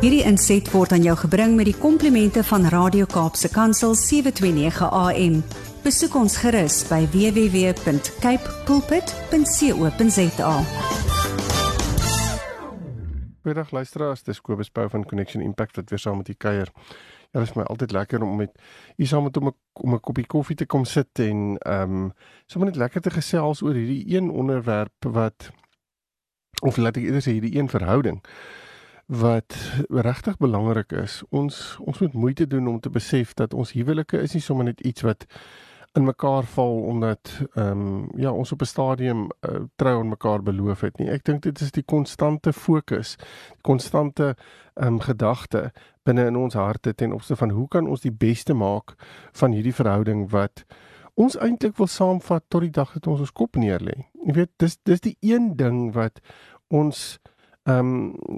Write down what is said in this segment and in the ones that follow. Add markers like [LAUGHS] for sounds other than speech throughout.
Hierdie inset word aan jou gebring met die komplimente van Radio Kaapse Kansel 729 AM. Besoek ons gerus by www.cape pulpit.co.za. Goeiedag luisteraars, dis Kobus Pau van Connection Impact wat weer saam met u kuier. Ja, dit is my altyd lekker om met u saam met om 'n om 'n koppie koffie te kom sit en ehm um, sommer net lekker te gesels oor hierdie een onderwerp wat of laat ek eerder sê hierdie een verhouding wat regtig belangrik is. Ons ons moet moeite doen om te besef dat ons huwelike is nie sommer net iets wat in mekaar val omdat ehm um, ja, ons op 'n stadium uh, trou aan mekaar beloof het nie. Ek dink dit is die konstante fokus, die konstante ehm um, gedagte binne in ons harte ten opsigte van hoe kan ons die beste maak van hierdie verhouding wat ons eintlik wil saamvat tot die dag dat ons ons kop neerlê. Jy weet, dis dis die een ding wat ons ehm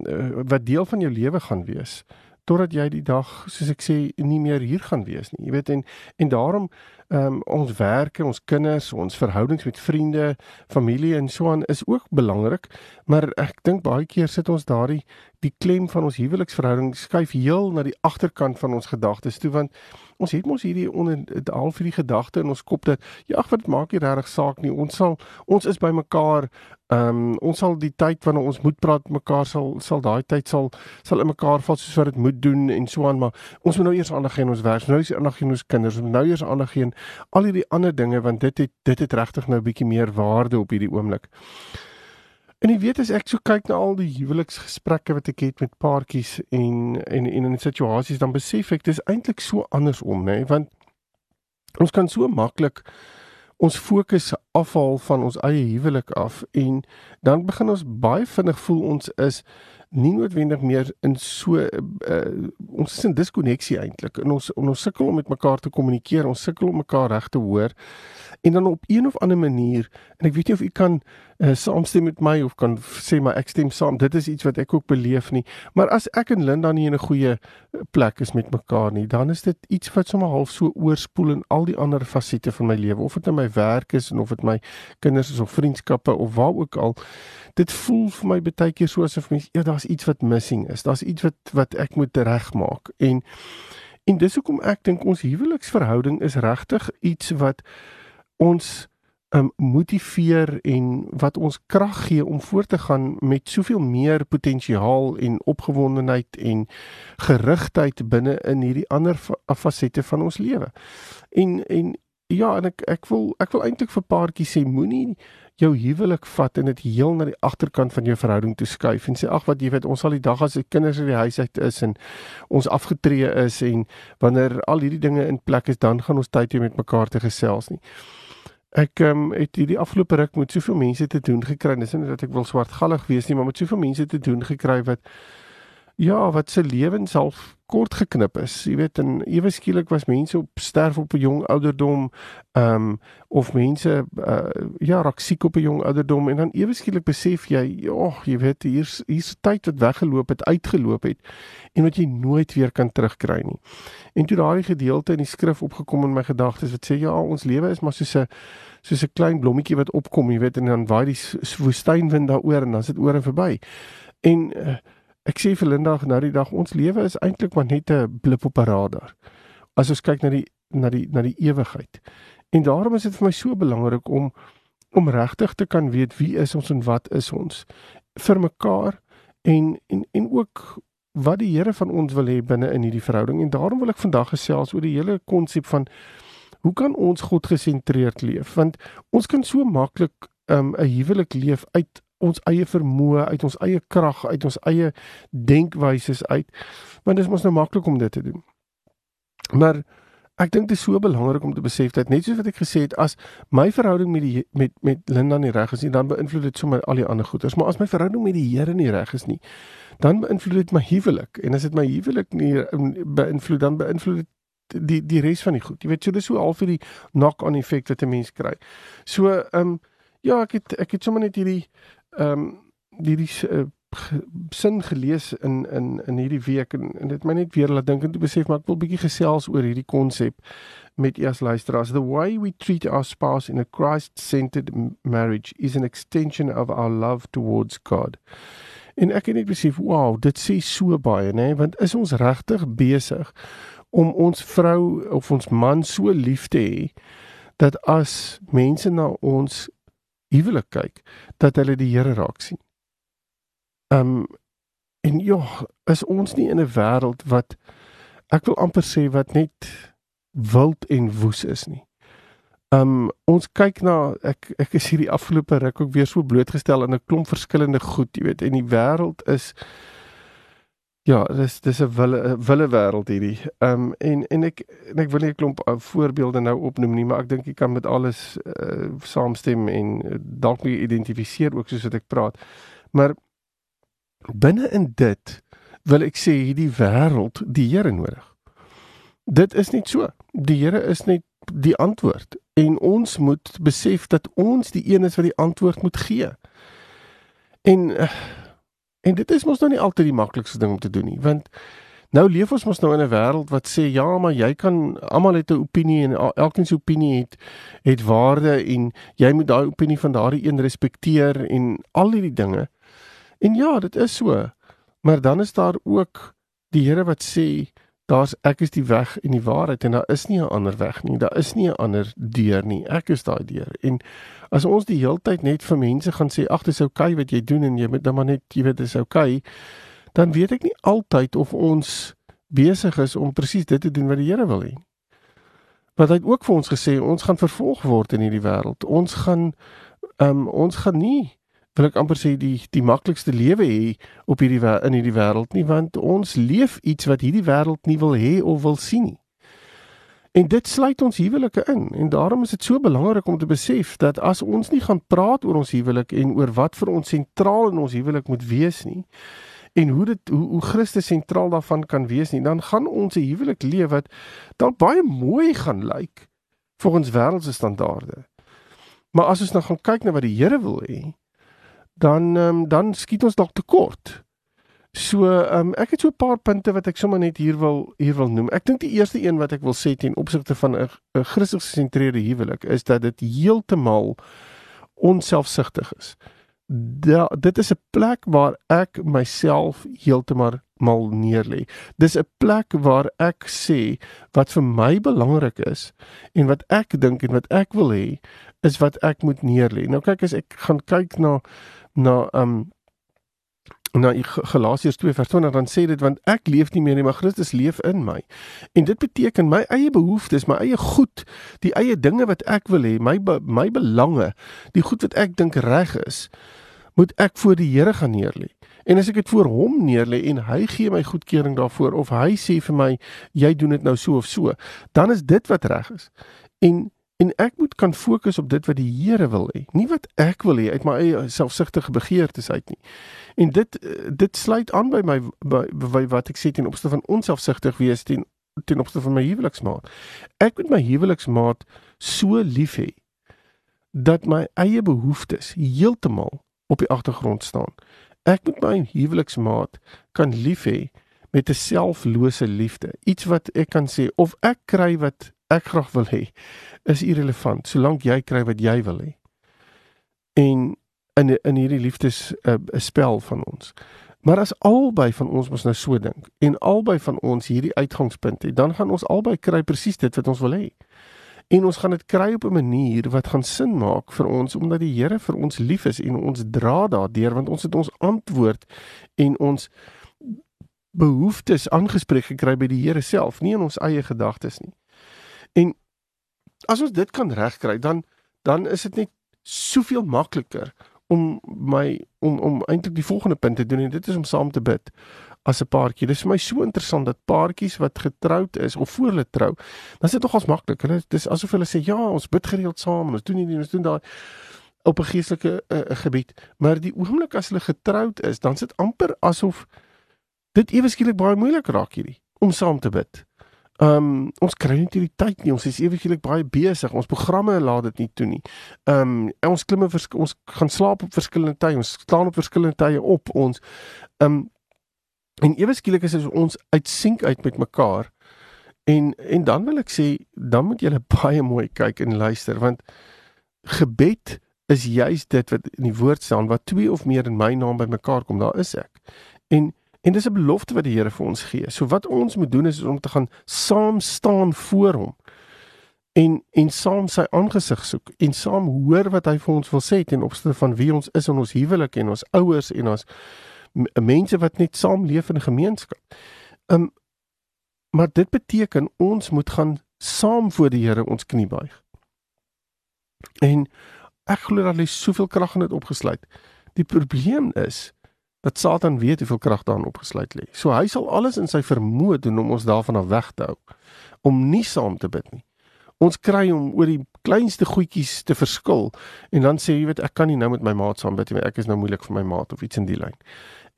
um, wat deel van jou lewe gaan wees totdat jy die dag soos ek sê nie meer hier gaan wees nie. Jy weet en en daarom ehm um, ons werke, ons kinders, ons verhoudings met vriende, familie en so aan is ook belangrik, maar ek dink baie keer sit ons daardie die klem van ons huweliksverhouding skuif heel na die agterkant van ons gedagtes toe want ons het mos hierdie onder al vir die gedagte in ons kop dat ja, wat maak nie regtig saak nie. Ons sal ons is by mekaar Ehm um, ons sal die tyd wanneer ons moet praat mekaar sal sal daai tyd sal sal in mekaar val soos wat dit moet doen en so aan maar ons moet nou eers aandag gee aan ons werk. Nou is aandag gee aan ons kinders. Ons moet nou eers aandag gee aan al hierdie ander dinge want dit het dit het regtig nou 'n bietjie meer waarde op hierdie oomblik. En jy weet as ek so kyk na al die huweliksgesprekke wat ek het met paartjies en en en in situasies dan besef ek dis eintlik so andersom nê nee? want ons kan so maklik ons fokus afhaal van ons eie huwelik af en dan begin ons baie vinnig voel ons is nie noodwendig meer in so uh, ons is in diskonneksie eintlik en ons ons sukkel om met mekaar te kommunikeer ons sukkel om mekaar reg te hoor. En dan op een of ander manier en ek weet nie of u kan uh, saamstem met my of kan sê maar ek stem saam dit is iets wat ek ook beleef nie. Maar as ek en Linda nie in 'n goeie eh, plek is met mekaar nie dan is dit iets wat sommer half so oorspoel in al die ander fasette van my lewe. Of dit in my werk is en of dit my kinders is of vriendskappe of waar ook al. Dit voel vir my baie keer so asof mens ja daar's iets wat missing is daar's iets wat wat ek moet regmaak en en dis hoekom ek dink ons huweliksverhouding is regtig iets wat ons um, motiveer en wat ons krag gee om voort te gaan met soveel meer potensiaal en opgewondenheid en gerigtheid binne in hierdie ander fasette van ons lewe. En en ja, en ek ek wil ek wil eintlik vir paartjies sê moenie jou huwelik vat en dit heel na die agterkant van jou verhouding toe skuif en sê ag wat jy weet ons sal die dag as die kinders uit die huis uit is en ons afgetree is en wanneer al hierdie dinge in plek is dan gaan ons tyd hê met mekaar te gesels nie. Ek ehm um, het hierdie afgelope ruk met soveel mense te doen gekry. Dis nie dat ek wil swartgallig wees nie, maar met soveel mense te doen gekry wat ja, wat se lewens half kort geknip is. Jy weet, en ewe skielik was mense op sterf op 'n jong ouderdom, ehm um, of mense uh, ja, raak siek op 'n jong ouderdom en dan ewe skielik besef jy, ag, jy weet, hier's hier's tyd wat weggeloop het, uitgeloop het en wat jy nooit weer kan terugkry nie. En toe daai gedeelte in die skrif opgekom in my gedagtes wat sê ja, ons lewe is maar soos 'n soos 'n klein blommetjie wat opkom, jy weet, en dan waai die woestynwind daaroor en dan sit oor en verby. En uh, ek sê vir Linda nou die dag ons lewe is eintlik maar net 'n blip op 'n radar. As ons kyk na die na die na die ewigheid. En daarom is dit vir my so belangrik om om regtig te kan weet wie is ons en wat is ons vir mekaar en en en ook wat die Here van ons wil hê binne in hierdie verhouding en daarom wil ek vandag gesels oor die hele konsep van hoe kan ons God gesentreerd leef want ons kan so maklik um, 'n um, huwelik leef uit ons eie vermoë, uit ons eie krag, uit ons eie denkwyses uit. Want dit is mos nou maklik om dit te doen. Maar ek dink dit is so belangrik om te besef dat net soos wat ek gesê het, as my verhouding met die met met Linda nie reg is nie, dan beïnvloed dit sommer al die ander goeders. Maar as my verhouding met die Here nie reg is nie, dan beïnvloed dit my huwelik. En as dit my huwelik nie beïnvloed dan beïnvloed dit die die res van die goed. Jy weet, so dis so half vir die knock-on effek wat 'n mens kry. So, ehm um, ja, ek het ek het sommer net hierdie ehm um, hierdie uh, sin gelees in in in hierdie week en, en dit my net weer laat dink en toe besef maar ek wil bietjie gesels oor hierdie konsep met eers luisteraars. The way we treat our spouse in a Christ-centered marriage is an extension of our love towards God. En ek het net besef, wow, dit sê so baie, nê, want is ons regtig besig om ons vrou of ons man so lief te hê dat as mense na ons huwelik kyk, dat hulle die Here raak sien. Um en ja, is ons nie in 'n wêreld wat ek wil amper sê wat net wild en woes is nie. Um ons kyk na ek ek is hierdie afgelope ruk ook weer so blootgestel aan 'n klomp verskillende goed, jy weet, en die wêreld is Ja, dis dis 'n wille wille wêreld hierdie. Ehm um, en en ek en ek wil nie 'n klomp uh, voorbeelde nou opnoem nie, maar ek dink jy kan met alles uh, saamstem en uh, dalk mee identifiseer ook soos wat ek praat. Maar binne in dit wil ek sê hierdie wêreld die Here nodig. Dit is nie so. Die Here is net die antwoord en ons moet besef dat ons die een is wat die antwoord moet gee. En uh, En dit is mos nou nie altyd die maklikste ding om te doen nie, want nou leef ons mos nou in 'n wêreld wat sê ja, maar jy kan almal het 'n opinie en elkeen se opinie het het waarde en jy moet daai opinie van daardie een respekteer en al hierdie dinge. En ja, dit is so. Maar dan is daar ook die Here wat sê daar's ek is die weg en die waarheid en daar is nie 'n ander weg nie. Daar is nie 'n ander deur nie. Ek is daai deur. En as ons die heeltyd net vir mense gaan sê ag dis oukei okay wat jy doen en jy moet dan maar net jy weet dis oukei, okay, dan weet ek nie altyd of ons besig is om presies dit te doen wat die Here wil hê. Want hy het ook vir ons gesê ons gaan vervolg word in hierdie wêreld. Ons gaan ehm um, ons gaan nie wil ek amper sê die die maklikste lewe hê op hierdie in hierdie wêreld nie want ons leef iets wat hierdie wêreld nie wil hê of wil sien nie. En dit sluit ons huwelike in en daarom is dit so belangrik om te besef dat as ons nie gaan praat oor ons huwelik en oor wat vir ons sentraal in ons huwelik moet wees nie en hoe dit hoe, hoe Christus sentraal daarvan kan wees nie dan gaan ons 'n huwelik leef wat dalk baie mooi gaan lyk volgens wêreldse standaarde. Maar as ons nou gaan kyk na wat die Here wil hê, dan um, dan skiet ons dalk te kort. So um, ek het so 'n paar punte wat ek sommer net hier wil hier wil noem. Ek dink die eerste een wat ek wil sê ten opsigte van 'n Christus gesentreerde huwelik is dat dit heeltemal onselfsugtig is. Da, dit is 'n plek waar ek myself heeltemal mal neerlê. Dis 'n plek waar ek sê wat vir my belangrik is en wat ek dink en wat ek wil hê is wat ek moet neerlê. Nou kyk as ek gaan kyk na na um na Galasiërs 2 vers 20 dan sê dit want ek leef nie meer nie maar Christus leef in my. En dit beteken my eie behoeftes, my eie goed, die eie dinge wat ek wil hê, my my belange, die goed wat ek dink reg is, moet ek voor die Here gaan neerlê. En as ek dit voor hom neerlê en hy gee my goedkeuring daarvoor of hy sê vir my jy doen dit nou so of so, dan is dit wat reg is. En En ek moet kan fokus op dit wat die Here wil hê, nie wat ek wil hê uit my eie selfsugtige begeertes uit nie. En dit dit sluit aan by my by, by wat ek sê ten opsigte van onselfsugtig wees ten ten opsigte van my huweliksmaat. Ek moet my huweliksmaat so lief hê dat my eie behoeftes heeltemal op die agtergrond staan. Ek moet my huweliksmaat kan lief hê met 'n selflose liefde. Iets wat ek kan sê of ek kry wat ek graag wil hê is irrelevant solank jy kry wat jy wil hê. En in in hierdie liefdes 'n uh, eh, spel van ons. Maar as albei van ons mos nou so dink en albei van ons hierdie uitgangspunt het, dan gaan ons albei kry presies dit wat ons wil hê. En ons gaan dit kry op 'n manier wat gaan sin maak vir ons omdat die Here vir ons lief is en ons dra daardeur want ons het ons antwoord en ons behoeftes aangespreek gekry by die Here self, nie in ons eie gedagtes nie. En as ons dit kan regkry, dan dan is dit net soveel makliker om my om om eintlik die volgende punt te doen en dit is om saam te bid as 'n paartjie. Dit is vir my so interessant dat paartjies wat getroud is of voor hulle trou, dan is dit nogals maklik. Hulle dis asof hulle sê ja, ons bid gereeld saam en ons doen hierdie en ons doen daai op 'n geestelike uh, gebied. Maar die oomblik as hulle getroud is, dan sit amper asof dit ewe skielik baie moeilik raak hierdie om saam te bid. Ehm um, ons kry nie die tyd nie. Ons is ewiglik baie besig. Ons programme laat dit nie toe nie. Ehm um, ons klimme ons gaan slaap op verskillende tye. Ons staan op verskillende tye op. Ons ehm um, en ewiglik is ons uit sink uit met mekaar. En en dan wil ek sê dan moet jy [LAUGHS] baie mooi kyk en luister want gebed is juis dit wat in die woord staan wat twee of meer in my naam bymekaar kom, daar is ek. En en dis 'n belofte wat die Here vir ons gee. So wat ons moet doen is om te gaan saam staan voor hom en en saam sy aangesig soek en saam hoor wat hy vir ons wil sê ten opsigte van wie ons is in ons huwelik en ons ouers en ons mense wat net saam leef in gemeenskap. Um maar dit beteken ons moet gaan saam voor die Here ons knie buig. En ek glo dat hy soveel krag in dit opgesluit. Die probleem is dat Satan weet hoeveel krag daarin opgesluit lê. So hy sal alles in sy vermoë doen om ons daarvan af weg te hou om nie saam te bid nie. Ons kry hom oor die kleinste goedjies te verskil en dan sê jy weet ek kan nie nou met my maat saam bid nie, ek is nou moeilik vir my maat of iets in die lyn.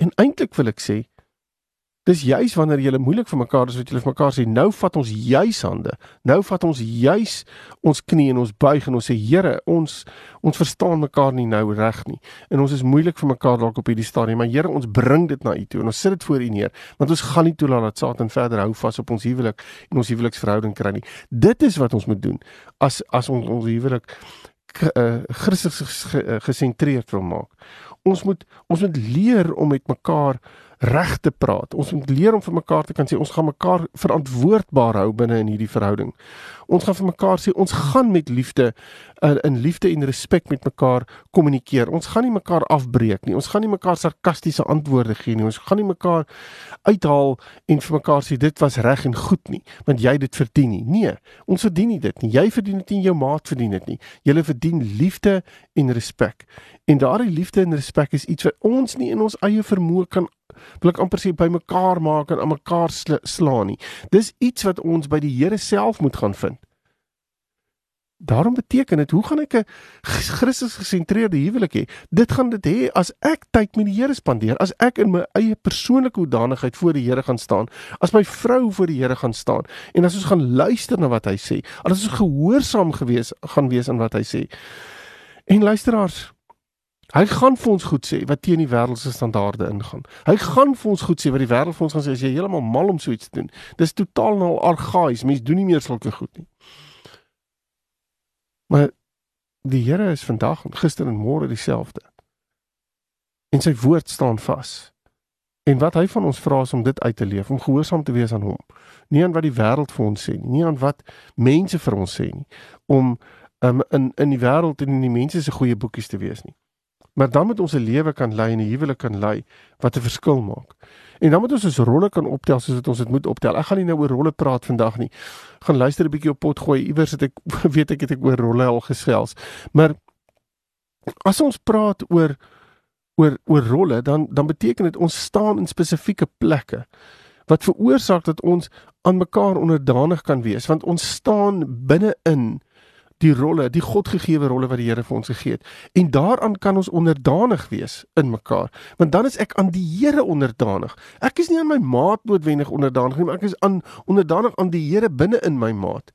En eintlik wil ek sê Dis juis wanneer jy moeilik vir mekaar is wat jy vir mekaar sê nou vat ons juis hande. Nou vat ons juis ons knie en ons buig en ons sê Here, ons ons verstaan mekaar nie nou reg nie. En ons is moeilik vir mekaar dalk op hierdie stadium, maar Here, ons bring dit na U toe en ons sit dit voor U neer, want ons gaan nie toelaat dat Satan verder hou vas op ons huwelik en ons huweliksverhouding kry nie. Dit is wat ons moet doen as as ons ons huwelik uh, Christus gesentreerd wil maak. Ons moet ons moet leer om met mekaar reg te praat. Ons moet leer om vir mekaar te kan sê ons gaan mekaar verantwoordbaar hou binne in hierdie verhouding. Ons gaan vir mekaar sê ons gaan met liefde in in liefde en respek met mekaar kommunikeer. Ons gaan nie mekaar afbreek nie. Ons gaan nie mekaar sarkastiese antwoorde gee nie. Ons gaan nie mekaar uithaal en vir mekaar sê dit was reg en goed nie, want jy dit verdien nie. Nee, ons verdien nie dit nie. Jy verdien dit nie, jou maat verdien dit nie. Julle verdien liefde en respek. En daardie liefde en respek is iets wat ons nie in ons eie vermoë kan wil ek amper sê by mekaar maak en aan mekaar sla, slaan nie. Dis iets wat ons by die Here self moet gaan vind. Daarom beteken dit, hoe gaan ek 'n Christus gesentreerde huwelik hê? Dit gaan dit hê as ek tyd met die Here spandeer, as ek in my eie persoonlike hoedanigheid voor die Here gaan staan, as my vrou voor die Here gaan staan en as ons gaan luister na wat hy sê, as ons gehoorsaam gewees gaan wees aan wat hy sê. En luisteraars, Hy gaan vir ons goed sê wat teen die wêreldse standaarde ingaan. Hy gaan vir ons goed sê wat die wêreld vir ons gaan sê as jy heeltemal mal om so iets te doen. Dis totaal nou argaïs. Mense doen nie meer sulke goed nie. Maar die Here is vandag en gister en môre dieselfde. En sy woord staan vas. En wat hy van ons vra is om dit uit te leef, om gehoorsaam te wees aan hom. Nie aan wat die wêreld vir ons sê nie, nie aan wat mense vir ons sê nie, om um, in in die wêreld en in die mense se goeie boekies te wees nie. Maar dan moet ons 'n lewe kan lei en 'n huwelik kan lei wat 'n verskil maak. En dan moet ons ons rolle kan optel soos wat ons dit moet optel. Ek gaan nie nou oor rolle praat vandag nie. Gaan luister 'n bietjie op pot gooi. Iewers het ek [LAUGHS] weet ek het ek oor rolle al gesels. Maar as ons praat oor oor oor rolle, dan dan beteken dit ons staan in spesifieke plekke wat veroorsaak dat ons aan mekaar onderdanig kan wees want ons staan binne-in die rolle, die Godgegewe rolle wat die Here vir ons gegee het. En daaraan kan ons onderdanig wees in mekaar. Want dan is ek aan die Here onderdanig. Ek is nie aan my maat noodwendig onderdanig nie, maar ek is aan onderdanig aan die Here binne in my maat.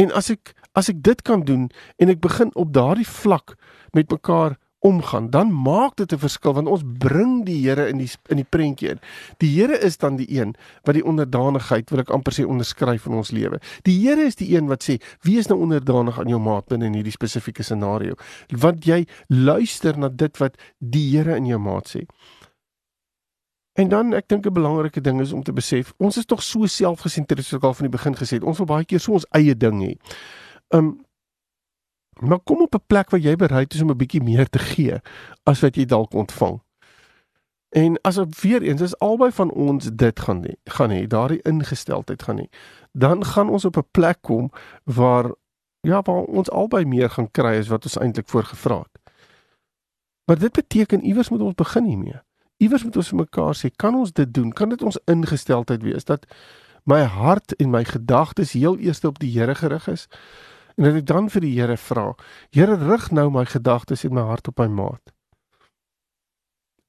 En as ek as ek dit kan doen en ek begin op daardie vlak met mekaar omgaan, dan maak dit 'n verskil want ons bring die Here in die in die prentjie in. Die Here is dan die een wat die onderdanigheid wil ek amper sê onderskryf in ons lewe. Die Here is die een wat sê, "Wees nou onderdanig aan jou maat binne in hierdie spesifieke scenario." Want jy luister na dit wat die Here in jou maat sê. En dan ek dink 'n belangrike ding is om te besef, ons is tog so selfgesentreerd soos ek al van die begin gesê het. Ons wil baie keer so ons eie ding hê. Um Maar kom op 'n plek waar jy bereid is om 'n bietjie meer te gee as wat jy dalk ontvang. En as op weer eens as albei van ons dit gaan hê, gaan hê, daardie ingesteldheid gaan hê, dan gaan ons op 'n plek kom waar ja, waar ons albei meer gaan kry as wat ons eintlik voorgevra het. Maar dit beteken iewers moet ons begin hiermee. Iewers moet ons vir mekaar sê, kan ons dit doen? Kan dit ons ingesteldheid wees dat my hart en my gedagtes heel eers op die Here gerig is? En dat ek dan vir die Here vra, Here rig nou my gedagtes en my hart op my maat.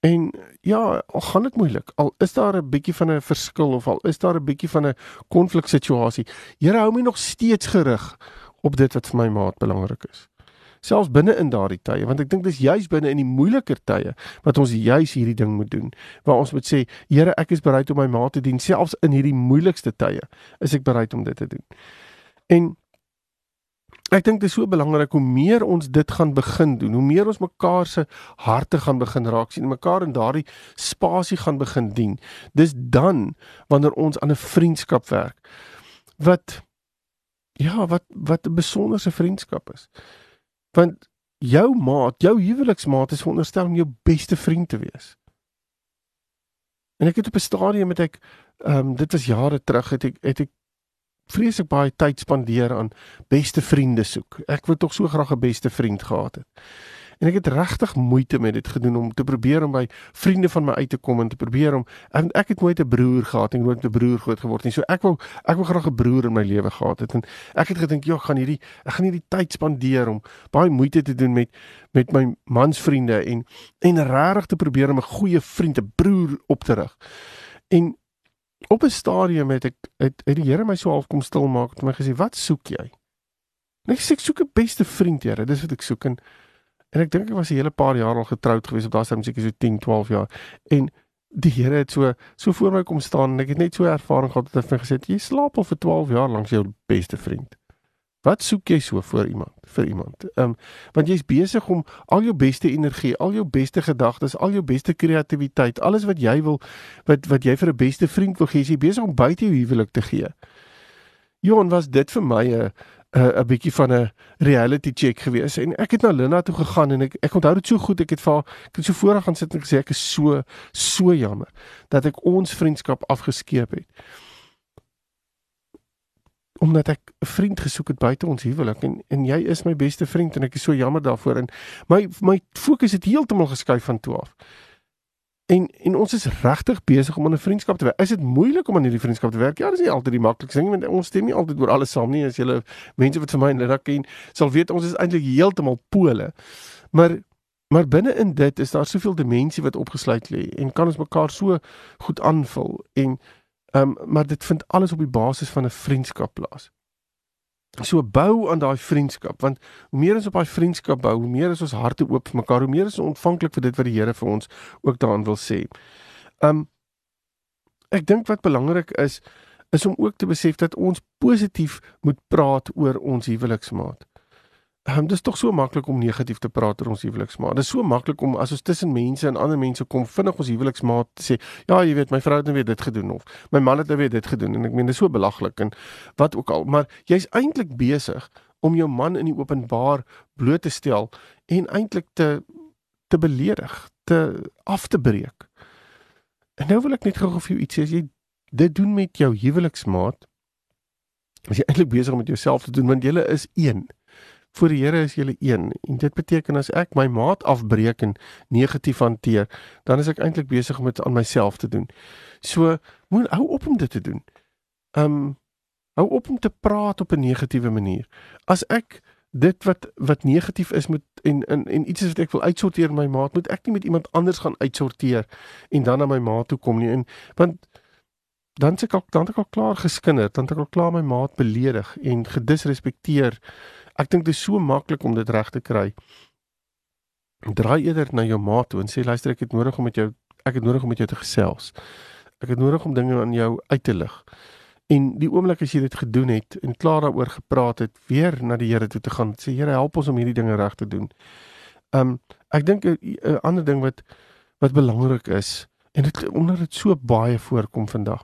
En ja, al gaan dit moeilik, al is daar 'n bietjie van 'n verskil of al is daar 'n bietjie van 'n konfliksituasie, Here hou my nog steeds gerig op dit wat vir my maat belangrik is. Selfs binne in daardie tye, want ek dink dis juis binne in die moeiliker tye wat ons juis hierdie ding moet doen, waar ons moet sê, Here, ek is bereid om my maat te dien, selfs in hierdie moeilikste tye, is ek bereid om dit te doen. En ek dink dit is so belangrik hoe meer ons dit gaan begin doen, hoe meer ons mekaar se harte gaan begin raak sien, mekaar in daardie spasie gaan begin dien. Dis dan wanneer ons aan 'n vriendskap werk wat ja, wat wat 'n besonderse vriendskap is. Want jou maat, jou huweliksmaat is veronderstel om jou beste vriend te wees. En ek het op 'n stadium met ek ehm um, dit was jare terug het ek het ek vreeslik baie tyd spandeer aan beste vriende soek. Ek wou tog so graag 'n beste vriend gehad het. En ek het regtig moeite met dit gedoen om te probeer om by vriende van my uit te kom en te probeer om ek, ek het nooit 'n broer gehad en nooit 'n broer groot geword nie. So ek wou ek wou graag 'n broer in my lewe gehad het en ek het gedink, "Ja, gaan hierdie ek gaan hierdie tyd spandeer om baie moeite te doen met met my mansvriende en en regtig te probeer om 'n goeie vriend, 'n broer op te rig." En op 'n stadium het ek het, het die Here my so half kom stil maak en my gesê, "Wat soek jy?" En ek sê, "Ek soek 'n beste vriend, Here. Dis wat ek soek." En En ek dink ek was 'n hele paar jaar al getroud gewees op daardie tyd, seker so 10, 12 jaar. En die Here het so so voor my kom staan en ek het net so ervaring gehad dat hy vir gesê het jy slaap al vir 12 jaar lank jou beste vriend. Wat soek jy so vir iemand? Vir iemand. Ehm um, want jy's besig om al jou beste energie, al jou beste gedagtes, al jou beste kreatiwiteit, alles wat jy wil wat wat jy vir 'n beste vriend wil gee, jy besig om buite jou huwelik te gee. Johan was dit vir my 'n 'n uh, bietjie van 'n reality check gewees en ek het na Linda toe gegaan en ek ek onthou dit so goed ek het vir ek het so voor gaan sit en gesê ek is so so jammer dat ek ons vriendskap afgeskeep het omdat ek 'n vriend gesoek het buite ons huwelik en en jy is my beste vriend en ek is so jammer daarvoor en my my fokus het heeltemal geskuif van toe af En en ons is regtig besig om aan 'n vriendskap te werk. Is dit moeilik om aan hierdie vriendskap te werk? Ja, dis nie altyd die maklikste ding want ons stem nie altyd oor alles saam nie. As julle mense wat vir my en Linda ken, sal weet ons is eintlik heeltemal pole. Maar maar binne in dit is daar soveel dimensie wat opgesluit lê en kan ons mekaar so goed aanvul en ehm um, maar dit vind alles op die basis van 'n vriendskap plaas. So bou aan daai vriendskap want hoe meer ons op daai vriendskap bou, hoe meer is ons harte oop vir mekaar, hoe meer is ons ontvanklik vir dit wat die Here vir ons ook daarin wil sê. Um ek dink wat belangrik is is om ook te besef dat ons positief moet praat oor ons huweliksmaat. Um, dis tog so maklik om negatief te praat oor ons huweliksmaat. Dit is so maklik om as ons tussen mense en ander mense kom vinnig ons huweliksmaat te sê, ja, jy weet, my vrou het nou weer dit gedoen of my man het nou weer dit gedoen en ek meen dit is so belaglik en wat ook al, maar jy's eintlik besig om jou man in die openbaar bloot te stel en eintlik te te beledig, te af te breek. En nou wil ek net gou vir jou iets sê, as jy dit doen met jou huweliksmaat, is jy eintlik besig om met jouself te doen want julle is een voor die Here is julle een en dit beteken as ek my maat afbreek en negatief hanteer, dan is ek eintlik besig om dit aan myself te doen. So, moet hou op om dit te doen. Um hou op om te praat op 'n negatiewe manier. As ek dit wat wat negatief is moet en en en iets is wat ek wil uitsorteer in my maat, moet ek nie met iemand anders gaan uitsorteer en dan na my maat toe kom nie en want dan se ek al dan het ek al klaar geskinder, dan het ek al klaar my maat beledig en gedisrespekteer Ek dink dit is so maklik om dit reg te kry. Draai eerder na jou maat toe en sê luister ek het nodig om met jou ek het nodig om met jou te gesels. Ek het nodig om dinge aan jou uit te lig. En die oomblik as jy dit gedoen het en klaar daaroor gepraat het, weer na die Here toe te gaan, sê Here help ons om hierdie dinge reg te doen. Um ek dink 'n ander ding wat wat belangrik is en dit omdat dit so baie voorkom vandag.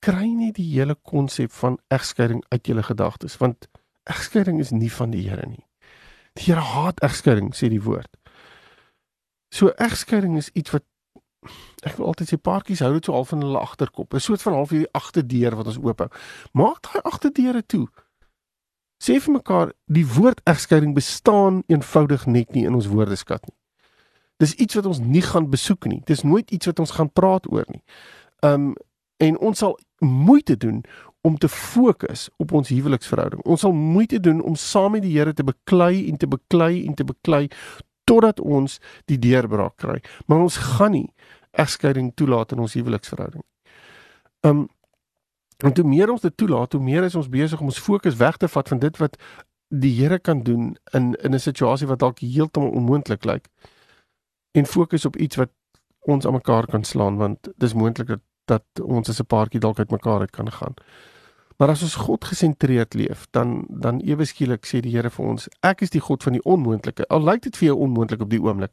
Kry net die hele konsep van egskeiding uit jou gedagtes want egskeiding is nie van die Here nie. Die Here haat egskeiding, sê die woord. So egskeiding is iets wat ek wil altyd sê paartjies hou dit so al van hulle agterkop. 'n Soort van half hierdie agterdeur wat ons oop hou. Maak daai agterdeure toe. Sê vir mekaar, die woord egskeiding bestaan eenvoudig net nie in ons woordeskat nie. Dis iets wat ons nie gaan besoek nie. Dis nooit iets wat ons gaan praat oor nie. Um en ons sal moeite doen om te fokus op ons huweliksverhouding. Ons sal moeite doen om saam met die Here te beklei en te beklei en te beklei totdat ons die deurbraak kry. Maar ons gaan nie egskeiding toelaat in ons huweliksverhouding. Um en hoe meer ons dit toelaat, hoe meer is ons besig om ons fokus weg te vat van dit wat die Here kan doen in in 'n situasie wat dalk heeltemal onmoontlik lyk. En fokus op iets wat ons aan mekaar kan slaan want dis moontlik dat ons as 'n paartjie dalk uit mekaar uit kan gaan. Maar as ons God gesentreerd leef, dan dan ewe skielik sê die Here vir ons, ek is die God van die onmoontlike. Al lyk dit vir jou onmoontlik op die oomblik,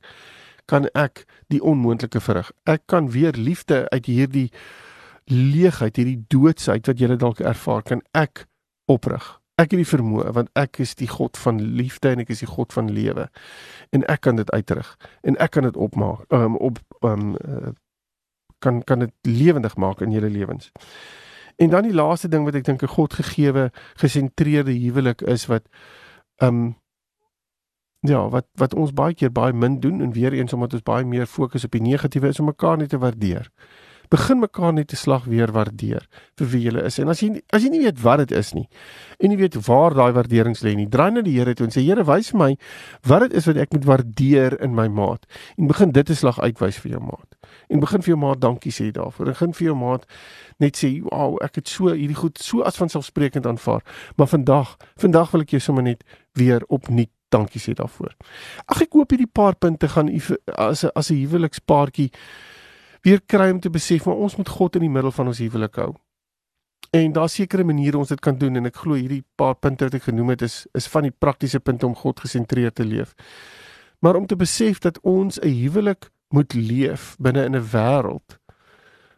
kan ek die onmoontlike verrig. Ek kan weer liefde uit hierdie leegheid, hierdie doodsheid wat jy dalk ervaar, kan ek oprig. Ek het die vermoë want ek is die God van liefde en ek is die God van lewe. En ek kan dit uitrig en ek kan dit opmaak, um, op um, uh, kan kan dit lewendig maak in julle lewens. En dan die laaste ding wat ek dink 'n God gegeewe gesentreerde huwelik is wat um ja, wat wat ons baie keer baie min doen en weer eens omdat ons baie meer fokus op die negatiewe is om mekaar nie te waardeer begin mekaar net te slag weer waardeer vir wie jy is. En as jy as jy nie weet wat dit is nie en jy weet waar daai waardering lê nie, draai na die Here toe en sê Here, wys vir my wat dit is wat ek moet waardeer in my maat en begin dit 'n slag uitwys vir jou maat. En begin vir jou maat dankie sê daarvoor. En begin vir jou maat net sê, "Wow, ek het so hierdie goed so as vanselfsprekend aanvaar, maar vandag, vandag wil ek jou sommer net weer opnuut dankie sê daarvoor." Ag ek hoop hierdie paar punte gaan u as 'n as 'n huwelikspaartjie weer kry om te besef maar ons moet God in die middel van ons huwelik hou. En daar's sekere maniere ons dit kan doen en ek glo hierdie paar punte wat ek genoem het is is van die praktiese punte om God gesentreerd te leef. Maar om te besef dat ons 'n huwelik moet leef binne in 'n wêreld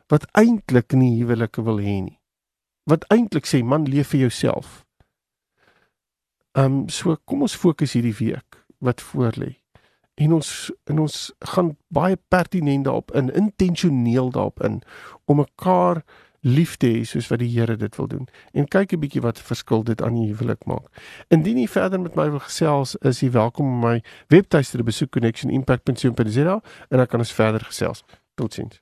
wat eintlik nie huwelike wil hê nie. Wat eintlik sê man leef vir jouself. Ehm um, so kom ons fokus hierdie week wat voor lê en ons en ons gaan baie pertinent daarop in intentioneel daarop in om mekaar lief te hê soos wat die Here dit wil doen en kyk 'n bietjie wat verskil dit aan die huwelik maak. Indien jy verder met my wil gesels, is jy welkom om my webtuiste te besoek connectionimpact.co.za en dan kan ons verder gesels. Totsiens.